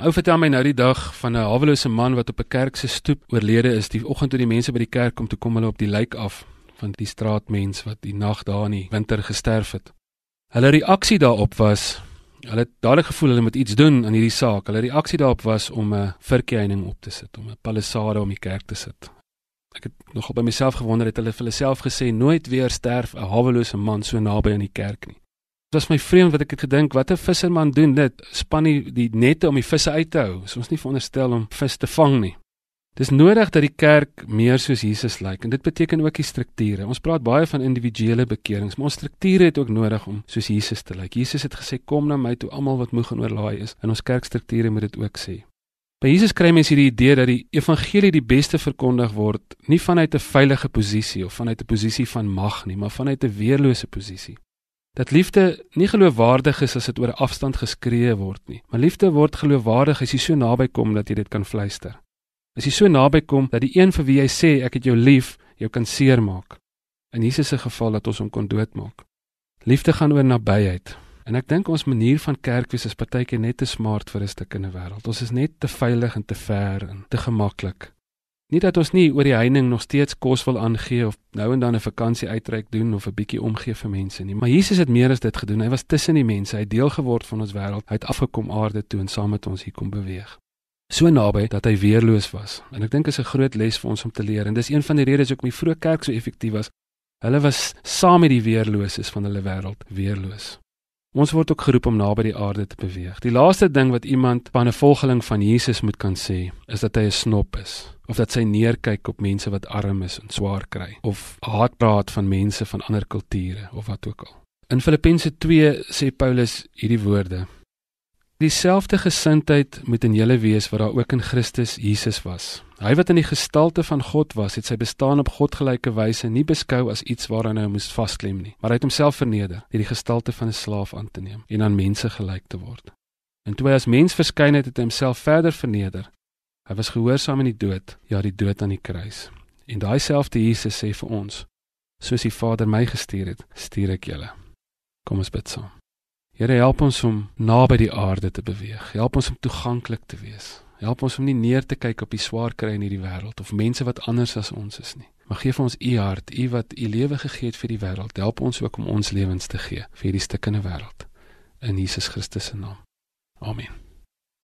Ou vertel my nou die dag van 'n hawelose man wat op 'n kerk se stoep oorlede is. Die oggend toe die mense by die kerk kom, toe kom hulle op die lijk af van die straatmens wat die nag daar in die winter gesterf het. Hulle reaksie daarop was hulle het dadelik gevoel hulle moet iets doen aan hierdie saak. Hulle reaksie daarop was om 'n verkeining op te sit, om 'n palisade om die kerk te sit. Ek het nogal by myself gewonder het hulle vir hulle self gesê nooit weer sterf 'n hawelose man so naby aan die kerk nie. Dit was my vreemd wat ek het gedink, wat 'n visserman doen dit, span die, die nette om die visse uit te hou. Ons nie veronderstel om vis te vang nie. Dis nodig dat die kerk meer soos Jesus lyk en dit beteken ook die strukture. Ons praat baie van individuele bekerings, maar ons strukture het ook nodig om soos Jesus te lyk. Jesus het gesê kom na my toe almal wat moeg en oorlaai is en ons kerkstrukture moet dit ook sê. By Jesus kry mens hierdie idee dat die evangelie die beste verkondig word nie vanuit 'n veilige posisie of vanuit 'n posisie van mag nie, maar vanuit 'n weerlose posisie dat liefde nie geloofwaardig is as dit oor 'n afstand geskree word nie. Maar liefde word geloofwaardig as jy so naby kom dat jy dit kan fluister. As jy so naby kom dat die een vir wie jy sê ek het jou lief, jou kan seermaak. In Jesus se geval dat ons hom kon doodmaak. Liefde gaan oor nabyheid. En ek dink ons manier van kerk wees is partykeer net te smart vir 'n stuk in 'n wêreld. Ons is net te veilig en te ver en te gemaklik. Nie dat ons nie oor die heining nog steeds kos wil aangee of nou en dan 'n vakansie uitreik doen of 'n bietjie omgee vir mense nie, maar Jesus het meer as dit gedoen. Hy was tussen die mense, hy het deel geword van ons wêreld. Hy het afgekom aarde toe en saam met ons hier kom beweeg. So naby dat hy weerloos was. En ek dink is 'n groot les vir ons om te leer en dis een van die redes hoekom die vroeë kerk so effektief was. Hulle was saam met die weerloses van hulle wêreld, weerloos. Ons word ook geroep om naby die aarde te beweeg. Die laaste ding wat iemand van 'n volgeling van Jesus moet kan sê, is dat hy 'n snop is of dat sy neerkyk op mense wat arm is en swaar kry of haat praat van mense van ander kulture of wat ook al. In Filippense 2 sê Paulus hierdie woorde: Dieselfde gesindheid moet in julle wees wat daar ook in Christus Jesus was. Hy wat in die gestalte van God was, het sy bestaan op godgelyke wyse nie beskou as iets waaraan hy moes vasklem nie, maar hy het homself verneder deur die gestalte van 'n slaaf aan te neem en aan mense gelyk te word. En toe hy as mens verskyn het, het hy homself verder verneder. Hy was gehoorsaam in die dood, ja, die dood aan die kruis. En daai selfde Jesus sê vir ons: Soos die Vader my gestuur het, stuur ek julle. Kom ons bid saam. Here help ons om naby die aarde te beweeg. Help ons om toeganklik te wees. Help ons om nie neer te kyk op die swaar kry in hierdie wêreld of mense wat anders as ons is nie. Maar gee vir ons u hart, u wat u lewe gegee het vir die wêreld. Help ons ook om ons lewens te gee vir hierdie stukkende wêreld. In Jesus Christus se naam. Amen.